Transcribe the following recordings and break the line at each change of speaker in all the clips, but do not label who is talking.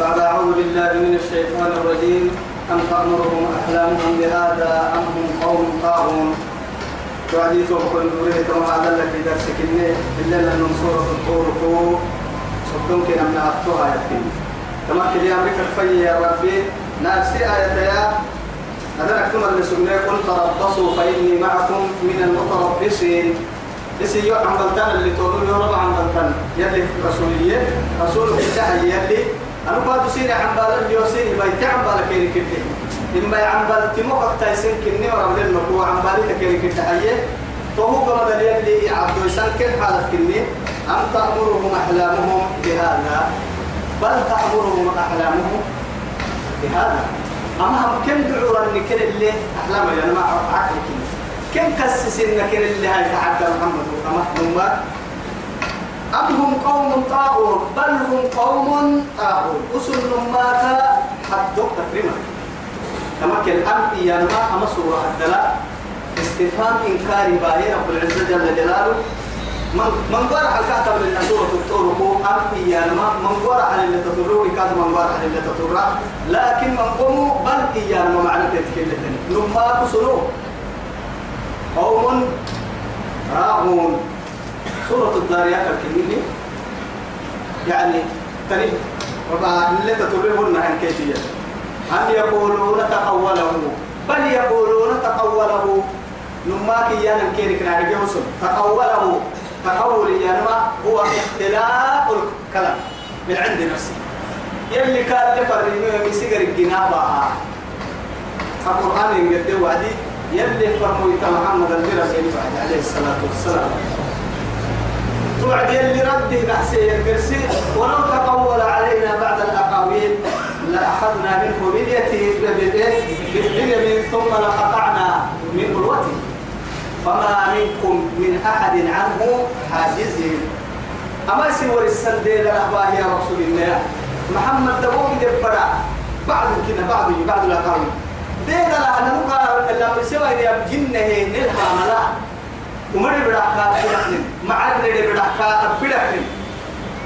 بعد أعوذ بالله من الشيطان الرجيم. أم تأمرهم أحلامهم بهذا أم هم قوم طاغون؟ وعديت وكل نوره كما هذا لك درسك إلا لأن سورة الطور فوق. صدقون كنا من أبطوها يكين كما كده أمريكا الفي يا ربي. نفسي آية يا. نكتم اللي سبناه قل تربصوا فإني معكم من المتربصين. إسي يو بلتان اللي تقولوا يا رب بلتان يلي في رسولية رسول الله يلي أنا بعد سين عم بلتان يوسين بيت عم بلتان كده. إما عم بلتان مو قد تيسين كني ورب لنا هو بلتان كده. كده حيه فهو كما دل يلي عبد يسان كل حالة كني؟ أم تأمرهم أحلامهم بهذا؟ بل تأمرهم أحلامهم بهذا. أما هم كم دعوا أن كل اللي أحلام يعني ما عقل كني. كم كسس إن كل اللي هاي تحدى محمد وما أم هم قوم طاغون بل هم قوم طاغون أسل ماتا حدوك تكريما كل أم إيانا أما سورة الدلاء استفهام إنكار باهي رب العزة جل جلاله. من قرأ على كاتب من سورة الطور هو أم إيانا من قرأ على اللي تطروا كاتب من قرأ على اللي تطروا لكن من قوموا بل إيانا معنى تتكلم لما كسروا قوم راغون سورة الداريات الكريمة يعني تريد وبعد اللي تطلبون عن كيفية. أم يقولون تقوله؟ بل يقولون تقوله. نماك يانا كيرك نعرف يوصل تقوله. تقول يانا هو اختلاق الكلام من عند نفسه. يلي كان لفر يسيقر الجنابة. القرآن يقدر وعدي. يلي فرموا محمد الدرس عليه الصلاة والسلام. توعد يلي رده بحسي القرسي ولو تقول علينا بعد الأقاويل لأخذنا منه باليمين ثم لقطعنا من قلوته فما منكم من أحد عنه حاجزين أما سوى السندي للأخبار يا رسول الله. محمد دبوك دبرا. بعد كنا بعد بعد الأقاويل. دينا لأنا نقال لما سوى يا جنة نلها ملا. ومر بدأك بدأك مع الرد بدأك بدأك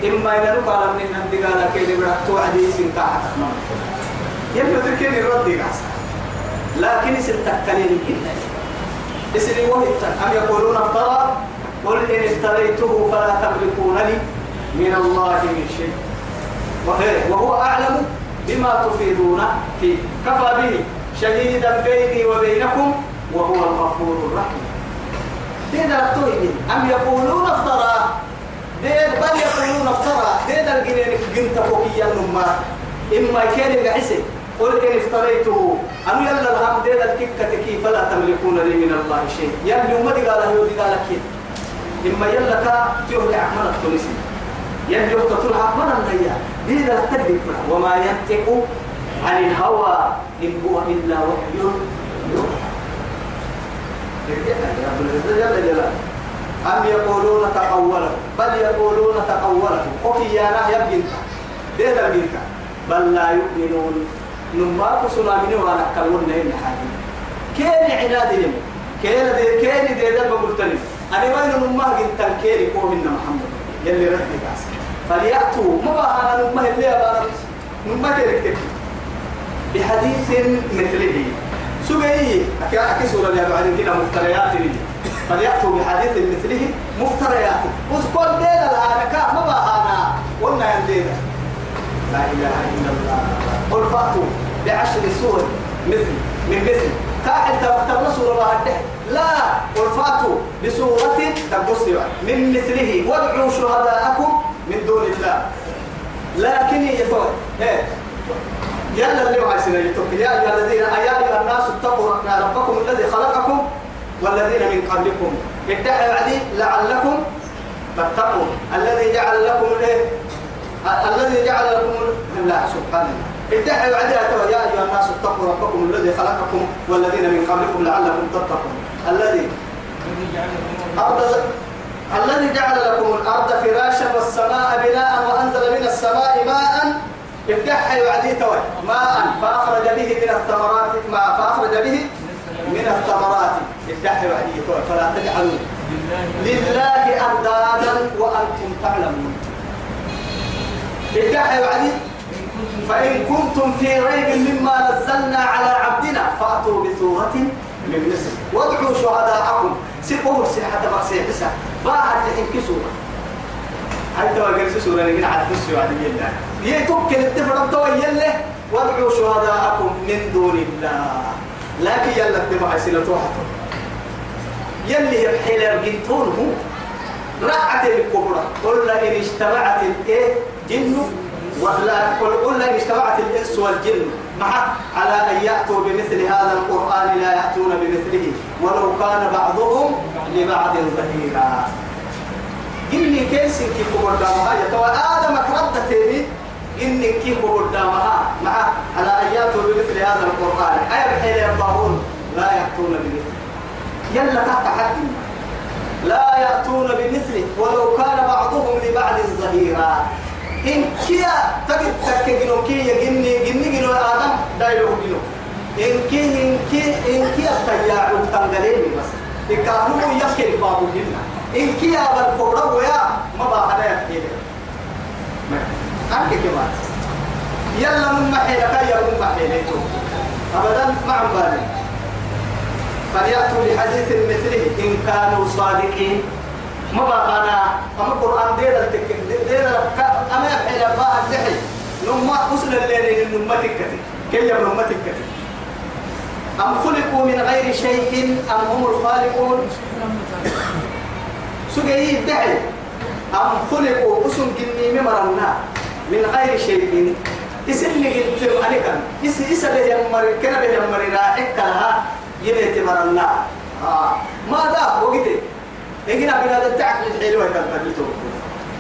إما إذا نقال من هندي قال كي بدأك توعدي سنكا حتما يبدو تركيني الرد لكن اسم تكلين جدا اسم وهي أم يقولون افترى قل إن افتريته فلا تملكون لي من الله من شيء وهو أعلم بما تفيدون فيه كفى به شهيدا بيني وبينكم وهو الغفور الرحيم دين الطويل. أم يقولون افترى؟ دين بل يقولون افترى. دين الجنين جنت فوقيا نما إما كان يعسي قل إن افتريته. أم يلا الهم دين الككة كيف فلا تملكون لي من الله شيء؟ يلي وما دي قال يودي قال كيف؟ إما يلا كا تيوه لعمل التونسي. يلي يقتل عمل النيا دين التدبير. وما ينطق عن الهوى إن هو إلا وحي. يوحى رب أم يقولون تقوله بل يقولون تقوله وفي يا نهي يبقى دير البنك بل لا يؤمنون. نما كسنا من وأنا كلون هنا حاجة. كين عناد لهم كين دي كين دي ده بقولتني أنا وين نما جنت كين كوهن محمد. يلي ردي كاس فليأتوا. ما أنا نما اللي أبغى نما كيرك بحديث مثله. سبعي. أكي أكي سورة يا بعدين كده مفتريات لي. فليأتوا بحديث مثله مفتريات. وسكون دينا الآن. ما بقى أنا قلنا يندينا لا إله إلا الله. قل فأتوا بعشر سور مثل من مثل. كاحل تبقى سورة بعد لا. قل فأتوا بسورة تبصي من مثله. وادعوا شهداءكم من دون الله. لكن يفوت إيه؟ يلا اللي معي سنة يا أيها الذين يا أيها الناس اتقوا ربكم الذي خلقكم والذين من قبلكم. ادعوا عدي لعلكم تتقوا الذي جعل لكم الايه الذي جعل لكم لا سبحان الله ادعوا عدي يا أيها الناس اتقوا ربكم الذي خلقكم والذين من قبلكم لعلكم تتقون. الذي أرض الذي جعل لكم الأرض فراشا والسماء بناء وأنزل من السماء ماء افتح وعدي توي ماء فأخرج به من الثمرات ما فأخرج به من الثمرات. افتح وعدي توي فلا تجعلوا. لله أندادا وأنتم تعلمون. افتح وعدي فإن كنتم في ريب مما نزلنا على عبدنا فأتوا بسورة من مثل وادعوا شهداءكم. سيقوم سيحة بقسي حسا باعت لحين سورة هاي توا قرس سورة لكن عاد بس يوعد الله يتوكل التفرم توا يله وادعوا شهداءكم من دون الله. لكن يلا الدماء سنة واحدة يلي يبحيل هو رعت الكبرى. قل إن اجتمعت الإيه؟ جن. ولا قل إن اجتمعت الإنس والجن. مع على أن يأتوا بمثل هذا القرآن لا يأتون بمثله. ولو كان بعضهم لبعض ظهيرا. إني كيس كيف قدامها يتوى آدم كرد إني كيف قدامها مع على يأتوا بمثل هذا القرآن؟ أي بحيل يباهون لا يأتون بمثله. يلا تحت حد. لا يأتون بمثله. ولو كان بعضهم لبعض ظهيرا. إن كيا تجد تكجنو كي يجني جني جنو آدم دايلو جنو. إن كي إن كي إن كي التيار تنقلين بس. إكانو يكل بابو جنة. إن كي أبى الكبرى ويا ما بعد يكيد أنك كمان. يلا من محيلك يا من محيلك أبدا ما عم بالي فليأتوا بحديث مثله إن كانوا صادقين. ما بقى أنا أما القرآن دير التك دير أما يبحي لباء الدحي نما أصل الليل من نمتك كي يبقى نمتك أم خلقوا من غير شيء؟ أم هم الخالقون؟ سجي الدحي أم خلقوا أسم كني ممرنا. من غير شيء. اسمي قلت عليك اس اس به يمر كنا به يمر راعك لها؟ يلي تمرنا. آه. ما دا وقتي. هنا بلاد التعب الحلوة كالبريتو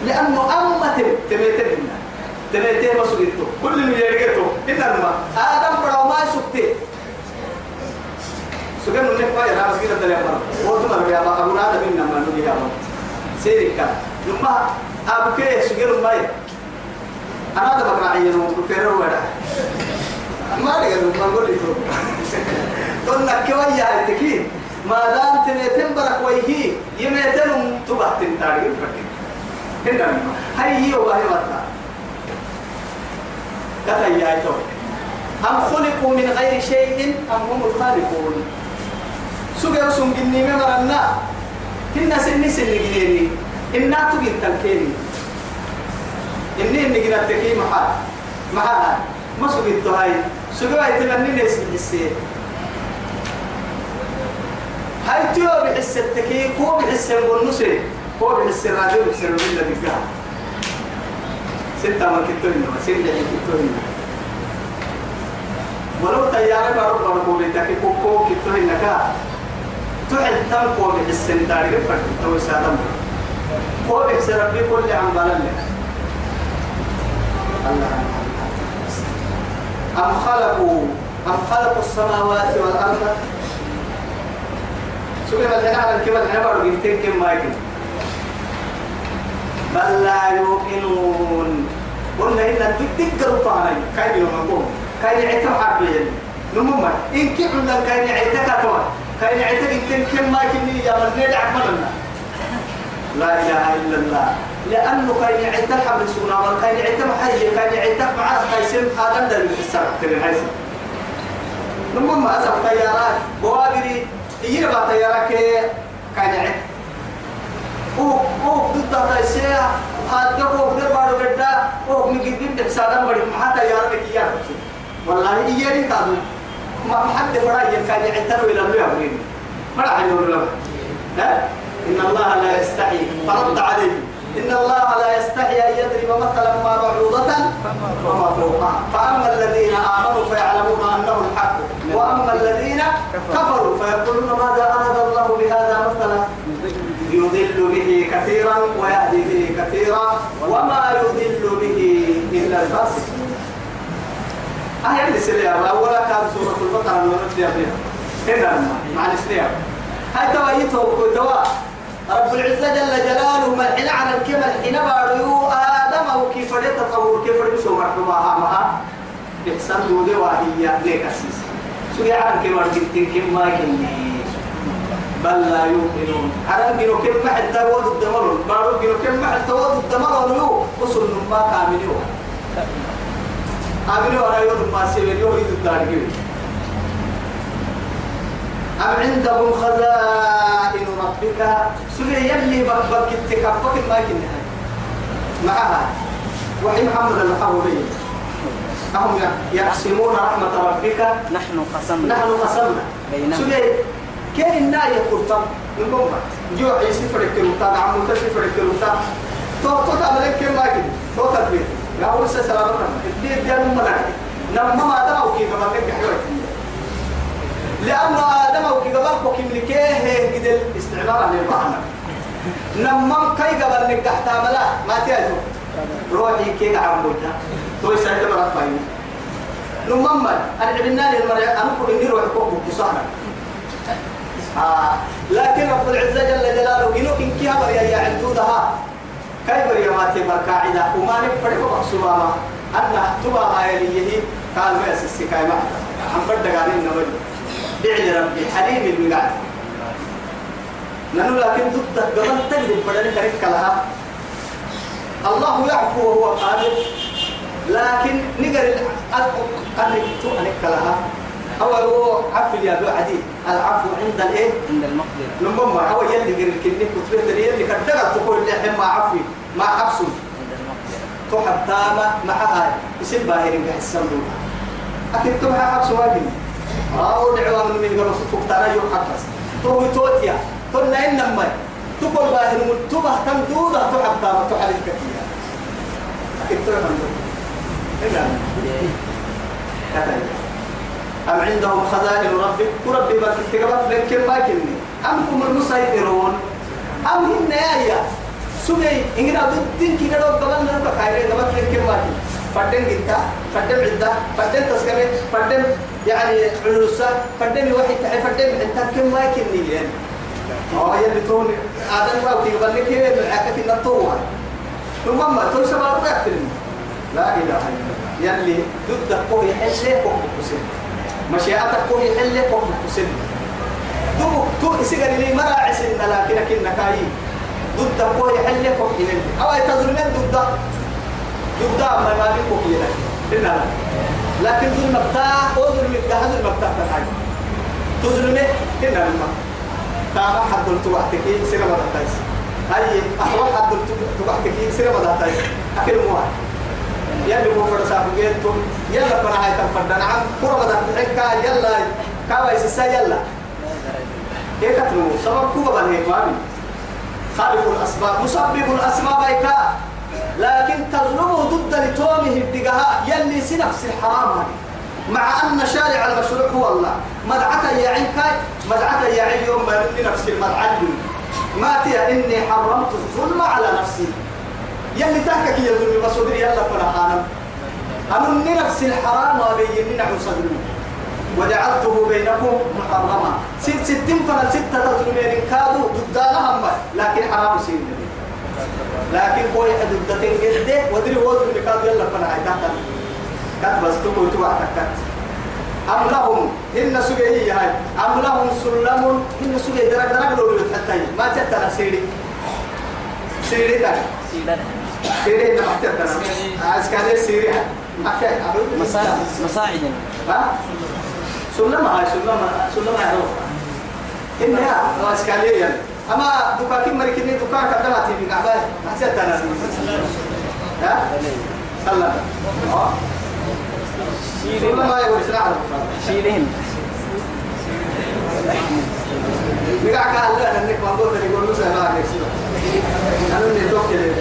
لأنه أما تميتين تميتين سجدتو كل اللي يرجعتو إلا ما آدم برا ما سكتي ما يرى مسجد الدنيا مرة وتما بيا ما أبو نادم منا ما نبي يا مرة سيرك. لما أبو كي سجن ما أنا هذا بقرأ عينه وكفر ولا ما لقى ما نقول لي قلنا كويا التكين ما دام تميتن برك ويهي يميتن تبع تنتاري هنا هاي هي وهي مطلع كتا يا أم خلقوا من غير شيء أم هم الخالقون. سجى سم جني مرنا. كنا سن سن جنيني. إنا تجين تنكيني إني جنا تكي محل. محل. ما سجيت هاي؟ سجى يتمنى نسي السير هاي تيو بحس التكي كو بحس النصي كو بحس الراديو بحس الراديو اللي فيها ستة ما كتوين ستة اللي كتوين ولو تيارة بارو بارو كو بيتاكي كو كو كتوين نكا تحل تم كو بحس التاريخ فرق تو سادم. كو بحس ربي كل عم بالله الله أم خلقوا أم خلقوا السماوات والأرض؟ سوى الحين على الكبر بارو جبتين كم ما يجي. بل لا يوقنون قلنا إن تذكروا فانا كاين يوم نقوم كاين عتم حربيا نمما إن كيف عندنا كاين عتك كمان كاين عتك إن كم ما يا من ندع عملنا لا إله إلا الله. لأنه كاين عتك حبل سونا وكاين عتم حي كاين عتك مع قيسم آدم دل السبب ترى هاي نمما أسف طيارات بوادري يجي بقى طيارك كان يعد أو أو ضد تايسيا هذا هو غير بارو قدا أو مجدين بحسادة بدي ما طيارك يا والله يجي كذا ما حد فرا كان إلى الله يبين ما راح يقول له. ها؟ إن الله لا يستحي فرد عليه. إن الله لا يستحي أن يضرب مثلا ما بعوضة وما فوقها. فأما الذين آمنوا فيعلمون أنه الحق وأما الذين كفروا فيقولون ماذا أراد الله بهذا مثلا؟ يضل به كثيرا ويهدي به كثيرا وما يضل به إلا الفاسقين أهل السلام أولا كان سورة البقرة من بها هنا مع الإسلام هاي توايته وكتوا رب العزة جل جلاله ملحنا على الكمل حين باريو آدم أو كيف تطور كيف يسوى مرحبا معها إحسان دولي وهي ليك أسيس. سوري عن كمر جبتين كم ما كني. بل لا يؤمنون. عرب جنو كم محل تود الدمر بارو جنو كم محل تود الدمر ولو وصل ما كاملوا أمين ولا يوم ما سيبين يوم يدو الدارجين أم عندهم خزائن ربك؟ سوري يلي بك تكفك ما كنا معها. وحي محمد الحوري أهم يقسمون رحمة ربك.
نحن قسمنا.
نحن قسمنا.
بينهم.
سوري كان الناية قرطان من قمة جو عيسي فرق كروتا عمو تشي فرق كروتا. تو تو تعمل كم ما كده تو تدبير يا أول سلام. رحمة الدين جانو ملاك نما ما دعوا كي كمان لك حلوة لأنه آدم وكي قبل كوكي ملكيه قد الاستعمار عن المعنى نما كي قبل نك تحت عملا ما تيجو روحي كي قاعد بوجها تو يسعد مرات بايني نما أنا عبنا لي المرة أنا كل إني روح كوكو بصارة آه لكن رب العزة جل جلاله جنوك إن كيها بريا يا عندودها كيف بريا ما تبقى قاعدة وما نفرق مقصوبة أن تبقى هاي اللي قال ما يسسي كاي ما عم بدك علينا نبدي دعي ربي حليم المقعد لأنه لكن ضد قبل تجرب بدل كريك لها الله يعفو وهو قادر لكن نقر قال تو أنك لها أو هو عفو يا ذو عدي. العفو عند الإيه؟
عند المقدرة.
لما هو يلي قر الكلمة كتبت يلي كدقت تقول لي ما عفو ما
المقدرة.
تحب تاما معها يصير باهرين بحسن أكيد تمها حبس واجب. آه ودعوا من من قبل ترى يوم حبس تو توتيا تقولنا إنما تقول باهر متبه تم دودا تحب تاما تحب الكثير أكيد تمها إلا كتير. أم عندهم خزائن ربك وربي ما تتقبط لكن ما كني أم هم المسيطرون؟ أم هن يا سمي إننا ضدين كنا لو قبل نربك هاي قبل لكن ما كني فدن جدا فدن عدة فدن تسكرة فدن يعني عروسة فدن واحد تعي فدن أنت كم ما كني يعني آه يلي تون آدم ما تقبل لك هي العكة النطوة ثم ما تقول سبب لا إله إلا الله. يلي ضد قوي حلة قوي حسين مشيئتك قوي حلة قوي حسين دو تو سيجري لي مرا عسن لكن كنا كاي ضد قوي حلة قوي حلة أو تظلمين ضد ضد ما ما بي قوي حلة لا لكن ظلم بتاع أو ظلم بتاع ظلم بتاع تحاج تظلمه هنا لما؟ تابع حد التوعتك سيرة ما تحتاج هاي أحوال حد التوعتك سيرة ما تحتاج أكيد مو يلا مو فرسا بقيتم يلا فنا هاي تنفرد. نعم كرة بدأت تحكا يلا. كاوا يسسا يلا. هيك تنمو سبب كوبا بل هيك وابي خالق الأسباب مسبب الأسباب هيكا لكن تظلمه ضد لتومه الدقاء يلي سنفس الحرام مع أن شارع المشروع هو الله. مدعة يا عينك مدعة يا يوم ما نفس المدعة ما تيا إني حرمت الظلم على نفسي. يلي تحكك يا ذنبي بصدري يلا خانم أمن نفس الحرام وبين نحو صدري. وجعلته بينكم محرما. ست ستين فلا ستة تظلمين كادوا ضد لهم لكن حرام سين لكن قوي حدودتين قد ودري وزن كادوا يلا فلا عيتاتا كات بس تقول توعى تكات. أم لهم؟ هن سجيه هاي. أم لهم سلم؟ هن سجيه درك درك لولو حتى ما تتنا سيري. سيري تاني سيري إنما تتنا عايز كان سيري ما كان
مساعد مساعد.
ها؟ سلم هاي سلم سلم هاي. إن يا عايز ليه يعني. أما دكاكين مريكني دكاك كذا تيجي قاعد ما تتنا ها؟ سلم. آه. سلم. ما يقول سلام
شيلهن
نقع قال لا انك ما قلت لي قول سهل عليك. أنا اللي دوك كده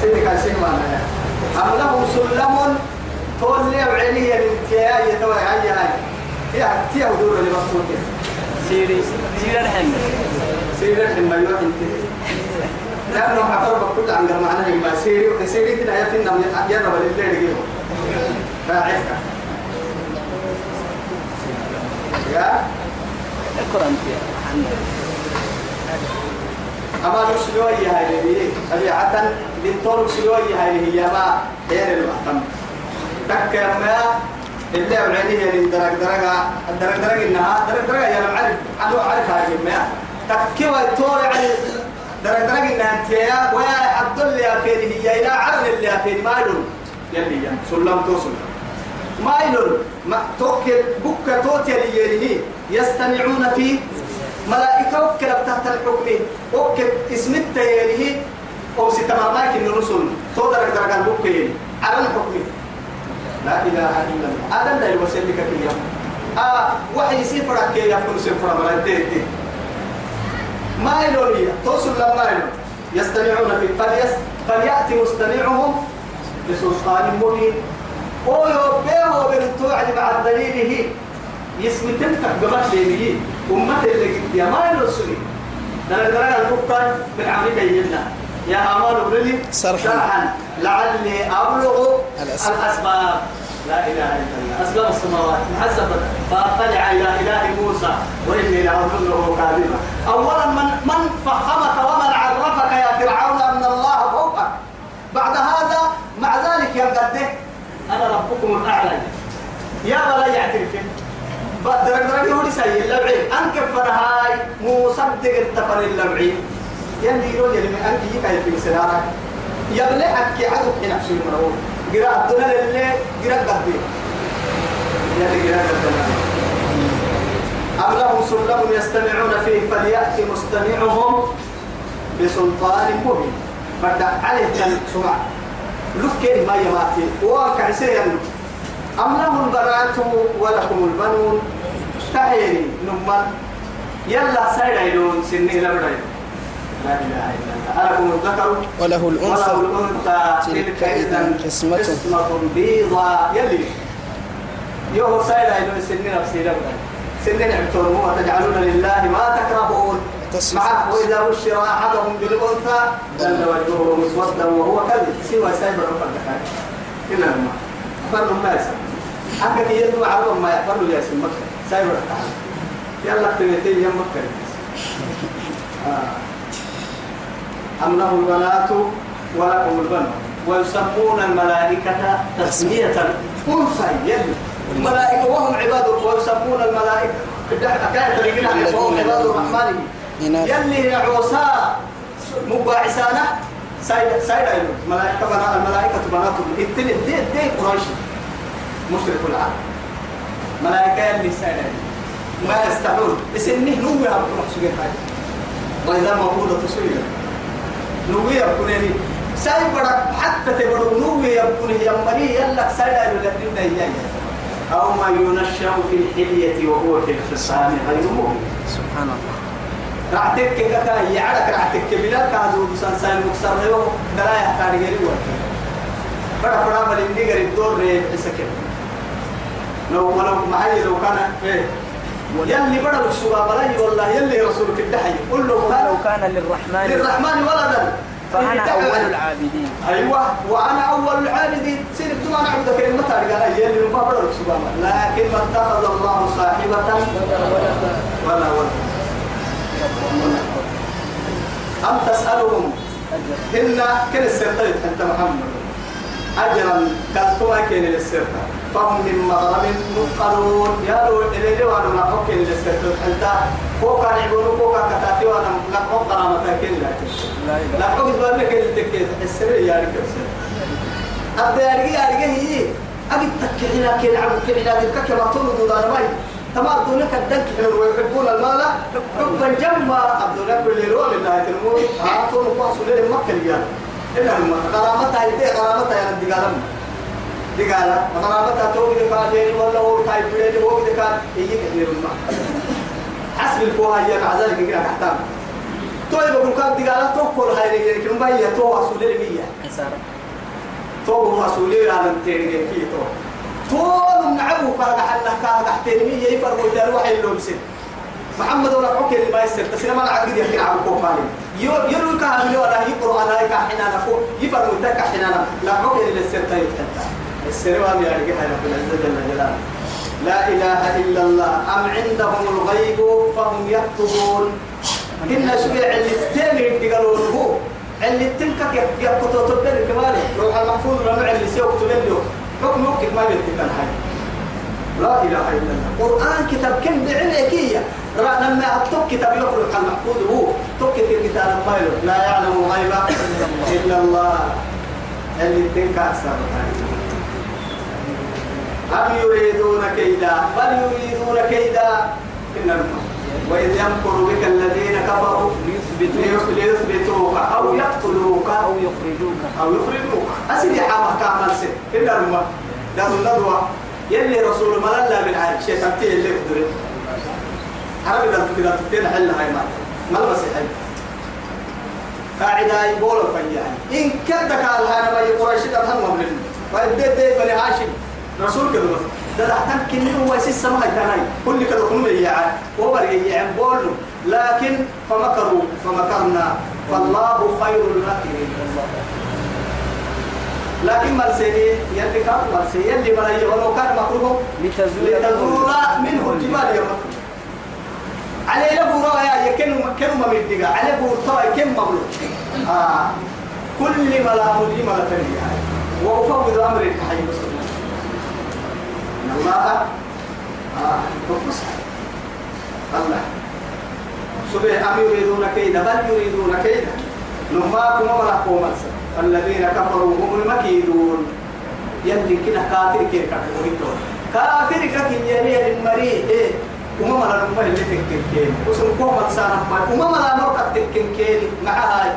سيدي كان سيما أم لهم سلم تقول لي وعيني الانتهاء يتوى هاي هاي. يا تيا ودور اللي مصروف
سيري سيرهن
سيري لما يروح انت لأنه حفر كل عن معناه ما سيري سيري كده يا فينا يا رب الليل يجيبه فاعلك يا؟
القرآن
أما نسلوي اللي طبيعة بنتور سلوي اللي هي ما غير المحتم تك ما اللي عليه اللي درج درجة درج درجة إنها درج درجة يا معرف أنا أعرف هاي ما تك وتور على درج درجة إنها تيا ويا عبد الله يا فين هي إلى عرن اللي يا فين ما يدون يلي يا سلم توصل ما يلون ما توكل بكة توتي ليليه يستمعون فيه ملائكة وكل تحت الحكم. وكل اسم التياليه أو ستمر ماك الرسل تودر درجة بكة على الحكم. لا إله إلا الله. هذا لا يوصل لك كيا آه وحي سفرك كي يفكر سفر مرتين ما يلوني توصل لما يلون يستمعون فيه فليس فليأتي مستمعهم بسلطان مبين. ويوبيه بالتوعد مع دليله. يسمي تنتك بمثله أمة اللي قد يا ما يرسلي أنا درجة البطان بالعمل بينا يا أمان ابنلي
صرحا
لعلي أبلغ
الأسباب.
لا إله إلا الله. أسباب السماوات. محسبة فأطلع إلى إله موسى وإني لأظنه كاذبا. أولا من من فخمك ومن عرفك يا فرعون أن الله فوقك. بعد هذا مع ذلك يمقده أنا ربكم الأعلى. يا بلا يعترف بدرك درك يقول سيء اللبعي. أنك فرهاي مصدق التفر اللبعي. يلي يقول يلي من أنك يكاي في سنارك يبلع أكي عدو حين أحسن مرور قراء الدنيا للي قراء قدي يلي قراء قدي أم لهم سلم يستمعون فيه فليأتي مستمعهم بسلطان مبين. بدأ عليه كان سمع. لف كيف ما يماتي وكان سيئا أم لهم البنات ولكم البنون. تحيني نمان يلا سيدا يلون سنين لبدا لا إله إلا الله. ألكم الذكر
وله الأنثى
وله الأنثى.
تلك إذا قسمة.
قسمة بيضة يلي. يوه سيدا يلون سنين نفسي لبدا سنين عبتون هو تجعلون لله ما تكرهون. معه وإذا بشر أحدهم بالأنثى ظل وجهه مسودا وهو كذب. سوى سايبر فرد إلا ما. فرد ما يسمى. حقك يدو عرض ما يفرد يا سمك سايبر يلا تبيتين يم مكة. آه. أم له البنات ولكم البنات ويسمون الملائكة تسمية. أنثى يلي الملائكة وهم عباد ويسمون الملائكة. حكاية وهم عباد الرحمن. يلي عوسا مباعسانة سايد سايد الملائكة بنا الملائكة بنات التنين دي دي قريش. مشرك العالم. ملائكة يلي سايد ما يستحون. اسنه نوي أبو محسوين هاي وإذا موجودة سئلت نوي يكون يعني ساي بدك حتى تبرو نوي يكون يمري يلك سايد يلك نبدا أو ما ينشأ في الحلية وهو في الخصام غير مؤمن.
سبحان الله.
رعتك كذا يعرك رعتك بلا كادو بسان سان مكسر له دلا يحتاج غير وقت. بڑا بڑا ملندي غير الدور ري حسك لو ولو معي لو كان إيه. يلي بڑا السوا بلاي والله يلي رسولك الدحي. قل له
لو كان للرحمن
للرحمن ولدا.
فأنا. أول العابدين.
أيوه. وأنا أول العابدين. سير بدون أنا اعبد كلمه قال يلي ما بڑا السوا لكن ما اتخذ الله صاحبة ولا ولد. أم تسألهم؟ هن كن السرطة أنت محمد. أجرا كالتوا كن السرطة فهم من مغرم مثقلون يا رو إلي وأنا ما حكين السرطة أنت كوكا نعبونو كوكا كتاتي وأنا لقوم قرامة كن لا بقول لك اللي تكيت السر يا رجال أبدا يا رجال يا رجال هي أبي تكحنا كن عبد كحنا ذلك كما تولد دار ماي تمام دونك الدنك حلو ويحبون المال. حبا عبد الله كل يوم الله تلمون هاتون قاس لين مكة رجال إلا هم غرامتها يدي غرامتها يا ندي قال غرامتها توقي دكان ولا هو تايب بيدي هو دكان يجي كثير ما حسب الكوها هي مع ذلك كده تحتام طيب بقول كان دي قال توكل هاي رجال كم بيا تو أصول المية تو مسؤولية على التيرجي كي تو طول نعبو كان حنا كان تحتين مية يفرق ويدار واحد اللي مسك محمد ولا حكي اللي ما يصير تسلم أنا عقد يحكي عن كوكالي يروي كان ولا يقرأ أنا هيك حنا نفو يفرق ويدار حنا لا حكي اللي يصير تايت السروان يا رجال رب العزة جل جلاله. لا إله إلا الله. أم عندهم الغيب فهم يكتبون. إن شوية اللي التاني قالوا هو اللي تنكك يكتب تبدل كمان روح المحفوظ لما اللي سيو كتب له. حكم وكيف ما بيتكلم حاجة لا إله إلا الله. قرآن كتاب كم بعلكية لما أتوك كتاب يقرأ المحفوظ هو. توك كتاب ما لا يعلم الغيب إلا الله. اللي تنكك أكثر أم يريدون كيدا؟ بل يريدون كيدا. إن وإذ يمكر بك الذين كفروا
ليثبتوك
أو يقتلوك.
أو يخرجوك.
أو يخرجوك. أسيدي حامة كامل سي إلا الماء دار الندوة يلي رسول ما لا بالعالم شيء تبتيه اللي يقدر. عربي كده تبتين حل هاي مات ما المسيحي قاعدة يقول يعني إن كدك على هذا ما يقرأ شيء تفهم مبلغ فإدت دي بني هاشم. رسول كده ده ده تمكن هو يسيس سماء كان كل كده كل يعان وبر يعان بولو لكن فمكروا. فمكرنا. فالله خير الماكرين لكن مرسيني يلي كان مرسي يلي مرأي ولو كان مكروه.
لتزول
منه الجبال يوم عليه لبورا يا يكن كن ما مدقا عليه بورتا كن مبلوك آه. كل ملا ملي ملا تنيا وأفوض أمر الحي بس إن الله آه تقص الله سبح أم يريدون كيدا بل يريدون كيدا نماكم ولا قوم الذين كفروا هم المكيدون يلي كنا كافر كيف كافر كافر كافر يلي المريء إيه وما ملا نمه اللي تككين وسن كوم سانا ما وما ملا نرك تككين مع هاي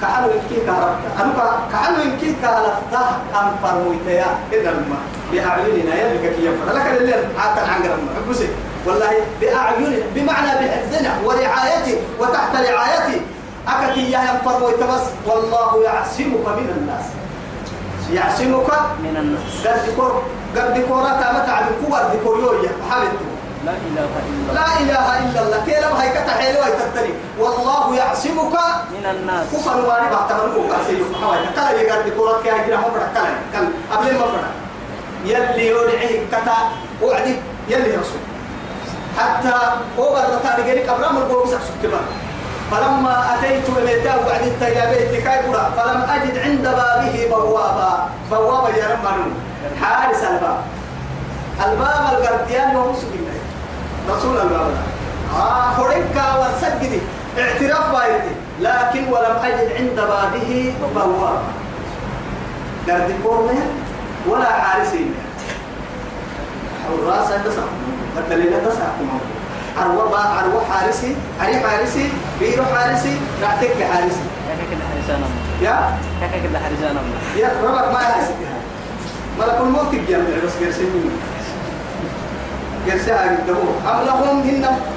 كأنه يمكن كهرب أنا كأنه يمكن كهربته أم فرمويتيا إذا ما. بأعيننا يلي كي يفر لكن اللي عاتن عن قرن بسي والله بأعيننا بمعنى بحفظنا ورعايته وتحت رعايته أكتي يا فرمويت بس. والله يعصمك من الناس. يعصمك
من الناس.
قد كور قد كورات متع بكور بكوريويا حالته
لا إله إلا الله.
لا إله إلا الله. هاي كتحيلوا يتتري والله يعصمك
من الناس.
كفر واري بعد من كوكا سيو حواي كلا يقعد بكورات كي هجرا مفرد كلا. كلا قبل مفرد يلي يودعي كتا وعدي. يلي رسول. حتى هو بدل تاني قبل ما القوم سكتبا فلما أتيت إليه وعد التجابيت كايبرا فلم أجد عند بابه بوابا بوابا يا رب حارس الباب. الباب القرديان وهو سبيل رسول الباب آه هريكا وسجدي اعتراف بايتي لكن ولم أجد عند بابه بوابا قرد كورنيا ولا حارسين حراس تسع الدليل تسع أروى با أروى حارسي. أري حارسي. بيرو حارسي. نعتك حارسي.
كيف كده الله
يا؟
كيف كده الله
يا ربك ما يحسب ملك الموت الجمع بس قرسي. مني هاي الدبو أم لهم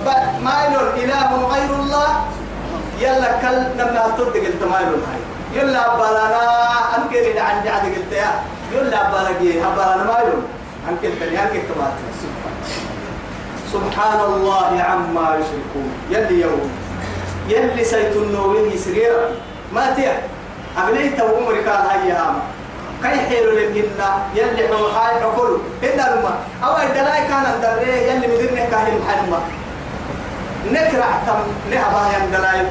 ب- مايل إله غير الله؟ يلا كل لما ترد قلت مايل هاي يلا بلانا أنك اللي عندي عاد قلت يا. يلا بلاقي هبلانا مايل. أنك التاني أنك التبات سبحان الله عما يشركون. يلي يوم. يلي سيتنوه سريرا ما تيا أبنيت وعمرك هاي هاما كي حيلو لمهنا يلي هو حاي حكولو هنا لما أو الدلاي كان الدري يلي مدرنه كاهل محلما نكرع تم نهبا يندلاي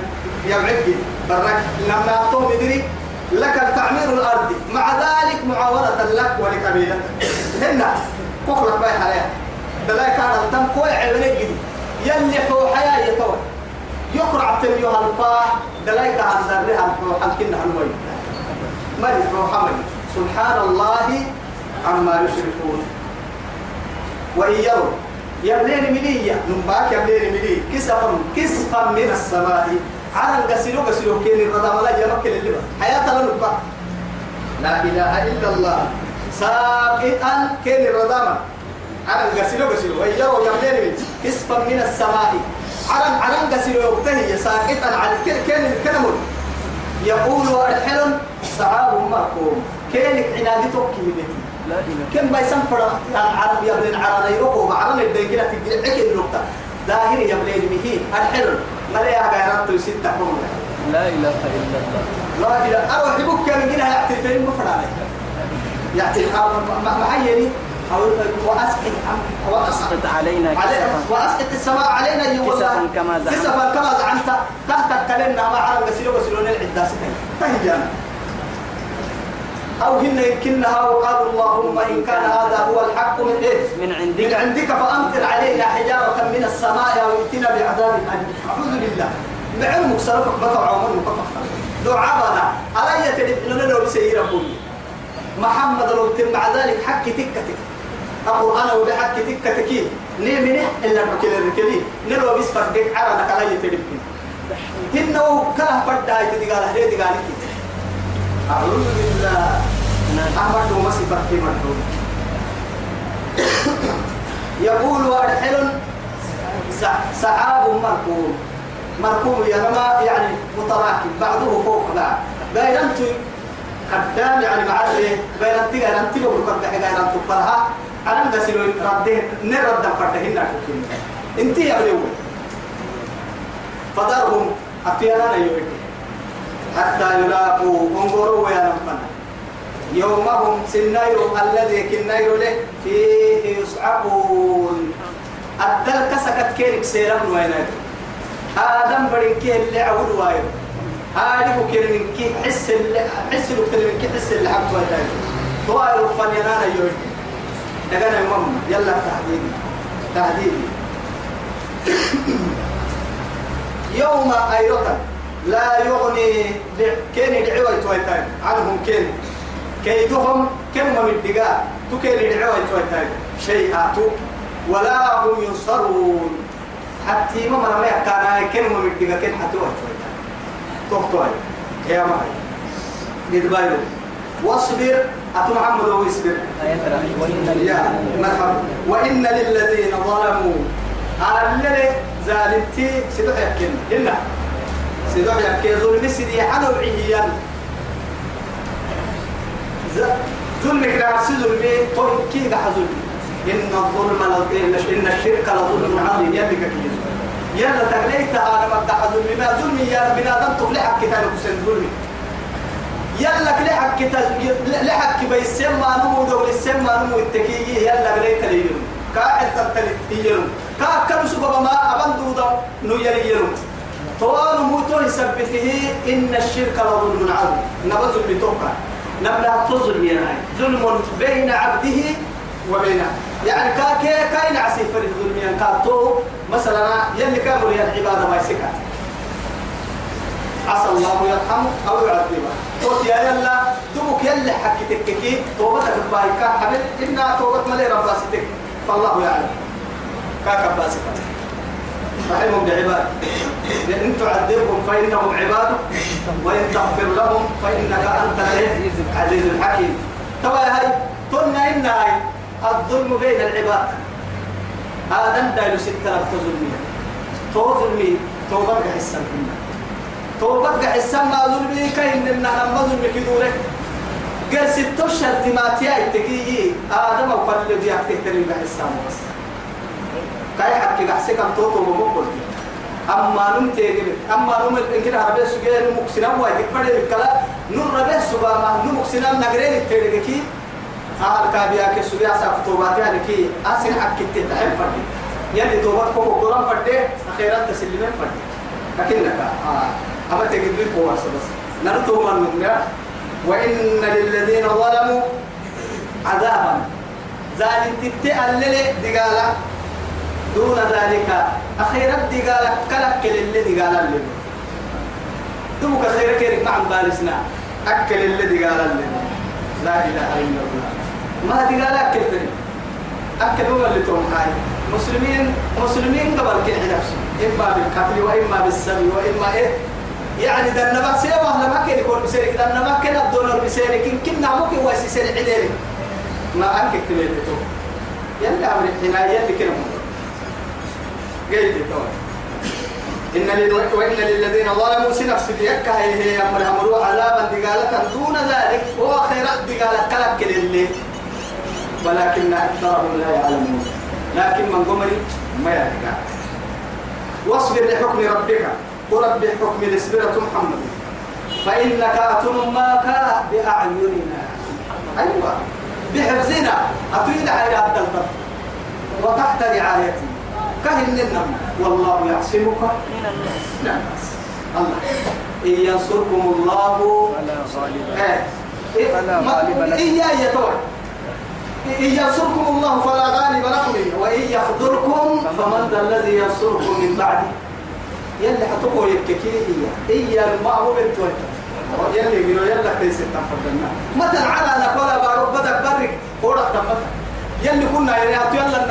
يبعد برك. لما أعطوه مدري لك تعمير الأرض. مع ذلك معاورة لك ولقبيلتك هنا كوكلك باي حاليا دلاي كان التم كوي عبنك يلي هو حياة يتوه. يقرع تليو هالفا دلاي كان درها الفوحة كنا هنوي ملك محمد سبحان الله عما يشركون. وإن يروا يبلين مليا نباك يبلين ملي كسفا كسفا من السماء. على القسلو قسلو كين الرضا ولا يمكن اللي حياة لنبا لا إله إلا الله. ساقطا كين الرضا على القسلو قسلو وإن يروا يبلين ملي كسفا من السماء. على على قسلو يبتهي ساقطا على كين الكلم يقول الحلم سعاب مركوم كينك عنادي توكي كم ما يسمى العرب يبلين عرنا يروحوا معرنا الدنيا تجي عكي النقطة ظاهر يبلين مهي الحلم ما لا يعرف يصير تحكم
لا إله إلا الله.
لا إله. أروح يبوك من هنا يعطي فين مفرد عليه يعطي محيني أو وأسقط. وأسقط
أسقط علينا
وأسقط السماء علينا
كسفا كما زعمت.
كسفا كما زعمت. تحت ما عرف غسيلو غسيلون العدة سكين تهجانا أو هن يمكنها وقالوا اللهم إن كان هذا هو الحق من إيه؟
من
من
عندك
عندك فأمطر علينا حجارة من السماء أو ائتنا بعذاب أليم. أعوذ بالله. بعلمك سلفك بطع عمر مكفر دعاء بنا على يتلب لنا لو بسيرة محمد لو تم مع ذلك حق تكتك. أقول أنا وبحك تك تكين ني منح إلا ركل الركلي نلو بس فردك على نكلا يتدبين إنه كلا فرد هاي تدقال هاي تدقال أعوذ بالله. أحمد ومسي فرقي مرحوم. يقول وأرحل سحاب مركوم. مركوم يا ما يعني متراكم بعضه فوق بعض. غير أنت قدام يعني مع إيه بين أنت غير أنت قد غير أنت فرها أنا غسيل رده نرد فرده أنت يا بليو فدرهم أتيانا يوم حتى يلاقوا انظروا يا نفنا يومهم سنير الذي كنير له فيه يصعقون. الدل كسكت كيرك سيرم وينك آدم بدين كي اللي عود وايد. هذه بكير من كي حس اللي حس بكتير من كي حس اللي حق وايد طوائر فنيانا يوم دقنا يوم يلا تهديد تهديد يوم أيضا. لا يغني كين دعوة تويتان عنهم كين كيدهم كم من الدقاء. تكين دعوة تويتان شيئا ولا هم ينصرون. حتى ما ما كان كم من الدقاء كين حتى تويتان تختوي يا معي ندبايلو واصبر. أتو محمد واصبر يا مرحبا. وإن للذين ظلموا. على اللي ظالمتي سيدو يحكي هنا سيدو يحكي ظلم سيدي حنو عيان ظلم كده ظلمي طول كي ده ظلمي. إن الظلم إن الشرك لظلم عظيم. يلي كثير يلا تغليت أنا ما ظلمي. ما ظلمي يا بنادم تغلحك كتاب كسن ظلمي. يلا لحق كتاب لحق بيسمى نمو دول السمى نمو التكيي يلا غليت اليوم كاعد تبتلت يلوم كا كم سبب ما أبن دودا نيلي يلوم طوال موتو يثبته إن الشرك لظلم عظيم. نبذل بتوقع. نبلا تظلم يناي ظلم بين عبده وبينه يعني كا كي كاين عسيف الظلم يعني كاتو مثلا يلي كامل العبادة ما يسكت. عسى الله يرحمه أو يعذبه. قلت يا يلا دمك يلا حكي تككي. توبتك بايكا حبل إنا توبت ملي رباستك فالله يعلم. كاكا باسكا رحمهم بعباد. إن تعذبهم فإنهم عباد وإن تغفر لهم فإنك أنت العزيز الحكيم. توا هاي قلنا إن هاي الظلم بين العباد. آدم دايلو ستة تظلمية. تو ظلمي توبة حسن كنا. توبة حسن ما ظلمي كاين إن أنا ما ظلمي كدورك قال ستة شرط ما تياي تكيي آدم وقال لي يحكي تريم بحسن. بس كاي حكي قحسك أم توتو بمقل أما نم تيجي أما نم إنكنا عربي سجى نم مكسنا وايد كبر الكلا نور ربي سبا ما نم مكسنا نجرين تيجي كي آه كابيا كسجى أساف توبات يعني كي أسين حكي تتعب فردي. يلي توبات كوكو قرام فردي أخيرا تسلمين فردي. لكنك آه أما تجد لي قوة بس نرتو من وإن للذين ظلموا عذابا. ذلك تتألل دقالا دون ذلك. أخيرا دقالا كلك اللي دقالا اللي دمك خير كيرك مع بالسنا أكل اللي دقالا اللي لا إله إلا الله. ما دقالا أكل تاني أكل هو اللي توم هاي. مسلمين مسلمين قبل كي نفسه إما بالقتل وإما بالسبي وإما إيه. يعني ده النبا سيوا لما كان يكون بسيرك. ده النبا كان الدولار بسيرك. إن كنا ممكن واسي سير عديرك. ما أنك تميل تو يلا أمر الحناية اللي كنا قلت تو إن. وإن للذين ظلموا سنفس بيك هي أمر أمروا عذابا دقالة دون ذلك. هو خيرات دقالة كلك لله ولكن أكثرهم لا يعلمون. لكن من قمري ما يعلم واصبر لحكم ربك. ورب حكم الاسبرة محمد. فإنك أتنماك بأعيننا. أيوة. بحفظنا. أتريد على عبد البر. وتحت رعايتي كهن النم. والله يعصمك. من الناس. الله. إن ينصركم الله.
فلا غالب
إيه. إيه.
لكم.
إياه يتوه إن ينصركم الله فلا غالب لكم وإن يخذلكم فمن ذا الذي ينصركم من بعده. يلي حتقول يككي هي هي المأمور التويت يلي يقولوا يلا كيس تنفضلنا متى على نقول بارو بدك برك كورك تمت يلي كنا يعني أتو يلا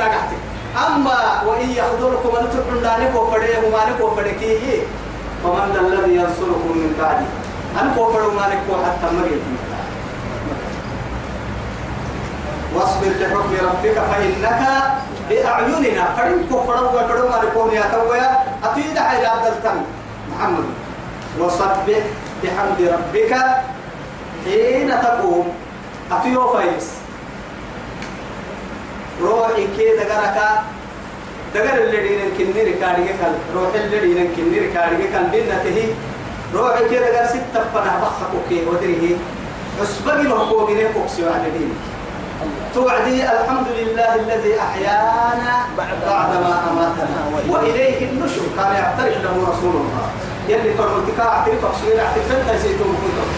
أما وإن يخذلكم أن تحندانك وفريه ومانك وفريكيه فمن الذي ينصركم من بعده؟ أن كفروا مانك حتى مريت واصبر لحكم ربك فإنك بأعيننا. فرن كفروا وفروا مانك وميا تويا أتيد حيث عبد محمد وصبح بحمد ربك حين تقوم. أتيو فايس روحي كي دقرك دقر الذين كني ركاري كان روح الذين كني ركاري كان بنته روحي كي دقر ستة فنا بخك كي ودريه أسبق محقوق نيكوكسي وعلى دينك. توعدي الحمد لله الذي أحيانا بعدما أماتنا. وإليه النشر. كان يعترف له رسول الله. يلي فرمتك أعترف أصير أعترف أنت زيتون كنتم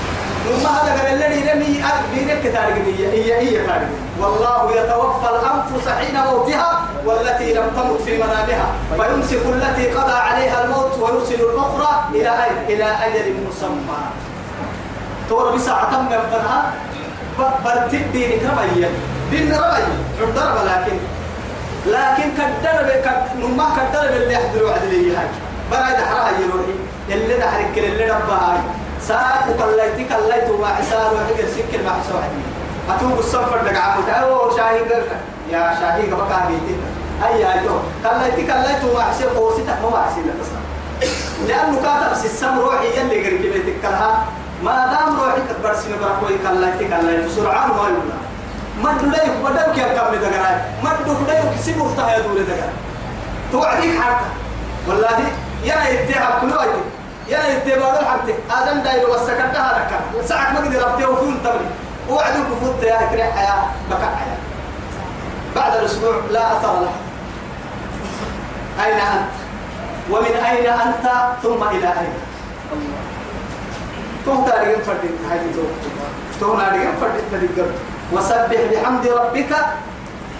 ثم هذا قال الذي رمي أكبر كتارك هي هي كتارك والله يتوفى الأنفس حين موتها والتي لم تمت في منامها. فيمسك التي قضى عليها الموت ويرسل الأخرى إلى أين؟ إلى أجل مسمى. تورا بساعة تم يفنها برتب دينك رمي. دين رمي. عبد لكن لكن كدر بك نما كدر باللي يحضروا عدلية هاي برا دحرها يروحي اللي دحرك اللي ربها هاي ساعة كليتي كليت وما عسار وحجر سكر ما حسوا عدني أتوب السفر لك عمود أو قرك يا شاهي قبك بيتي أي أيوه كليتي كليت وما حسوا قوسيتك ما حسوا لك لأنه كاتب السم روحي يلي قرك بيتك كلها ما دام روحي كبر سنة بركوي كليتي كليت سرعان ما يقول. ما تلاقي بدل كيف كم دقراي ما تلاقي كسب مفتاح يدور دقراي توعديك حتى والله يا يتعب كل وقت يا يتبع الحمد آدم داير وسكتها لك ساعة ما قدر أبتيه وفون تبني وعدوك فوت يا كريح حياة بكع حياة. بعد الأسبوع لا أثر له أين أنت؟ ومن أين أنت؟ ثم إلى أين؟ تو تاريخ فرد هاي تو تو تاريخ فرد تاريخ وسبح بحمد ربك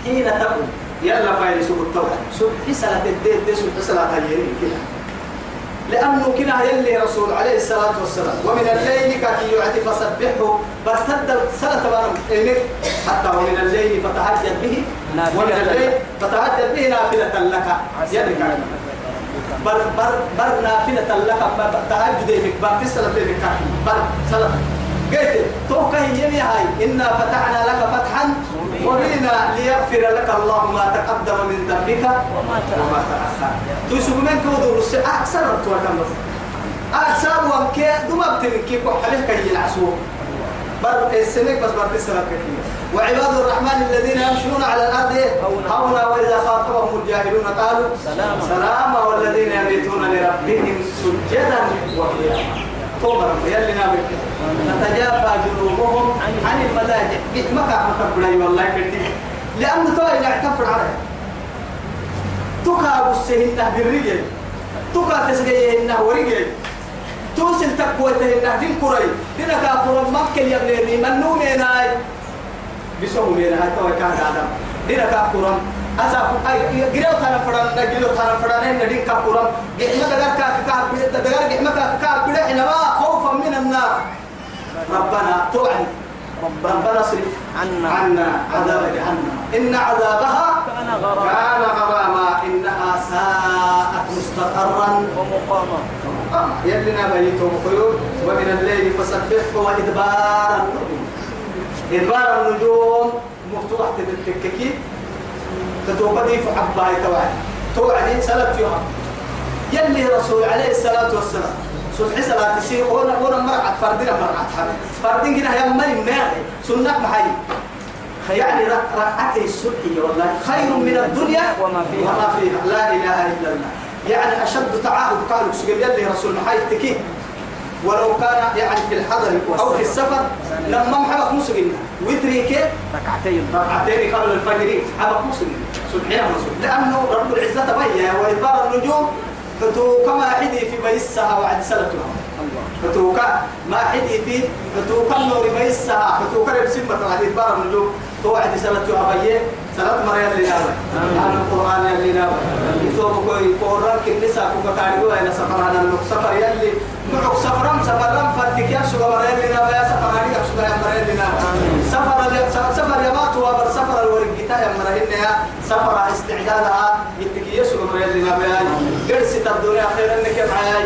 حين تقوم. يلا فايل سوق التوحيد سبح صلاة الدين. دي سبح صلاة اليمين كده. لأنه كنا يلي رسول عليه الصلاة والسلام. ومن الليل كي يعتي فسبحه برتد سنة بارم إنك حتى ومن الليل فتهجد به ومن الليل فتهجد به نافلة لك. يلي بر بر بر نافلة لك. تهجد بك بر تسلة بك بر سلة قلت توقع يمي هاي إنا فتحنا لك فتحا مبينا ليغفر لك الله ما تقدم من ذنبك وما تأخر. تسوق من كودو رس أكثر توكم أكثر وانك دوما بتنكي وحليه كي يلعسوا بر السمك بس بر تسلم كثير وعباد الرحمن الذين يمشون على الأرض هونا وإذا خاطبهم الجاهلون قالوا.
سلاما
والذين يبيتون لربهم سجدا وقياما. تومر يلي نامك تتجافى جنوبهم عن المضاجع ما كان مكبري والله كنتي لأنه تو إلى اعتفر عليه. تكا بسهنه بالرجل. تكا تسقيهنه ورجل. توصل تقوتهنه دين كري دين كافر مكة يبنيني من نوميناي. بسوه ميناي تو كان آدم دين كافر أسا أي تانا فران تانا فران ندين خوفا من النار. ربنا توعد. ربنا اصرف
عنا.
عنا عذاب جهنم. إن عذابها
كان غراما.
إنها ساءت مستقرا.
ومقاما.
يلنا بيتهم قيود ومن الليل فسبحه وإدبار النجوم. إدبار النجوم. مفتوحة بالتككي تتوقدي في حبها توعد. توعدي سلت يوم يلي رسول عليه الصلاة والسلام. صبح صلاة تسير وأنا وأنا مرعت فردنا مرعت حبيب فردين يا مالي مناعي سنة محي يعني رك- ركعتي الصبح والله خير من الدنيا
وما فيها.
وما فيها. لا إله إلا الله. يعني أشد تعاهد قالوا سجل يلي رسول محي تكيه ولو كان يعني في الحضر أو في السفر لما محبك مسجل وتريكي
ركعتين.
ركعتين قبل الفجر. حبك مسجل سبحانه لأنه رب العزة بيا وإدبار النجوم فتو كما حدي في بيسها وعد سلتها فتوكا ما حدي في فتوكا نور بيسها فتوكا بسمة وعد إدبار النجوم توعد سلتها بيه سلت مريم اللي ناوي أهل القرآن اللي ناوي يتوب كوي فوران كنسا كوكا تاريخوا إلى سفر أنا المك سفر يلي معك سفرم سفرم فتك يا سوى مريم اللي ناوي يا سفر عليك سوى مريم اللي ناوي سفر سفر يا مات وابر سفر الورق. كتاب مرهن يا سفر استعدادها قلت يسوع مرهن لنا بيان قرس الدنيا خيرا لك معاي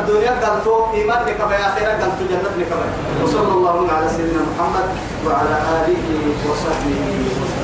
الدنيا قلتو إيمان لك بيا خيرا قلتو جنة لك بيا وصلى الله على سيدنا محمد وعلى آله وصحبه وسلم.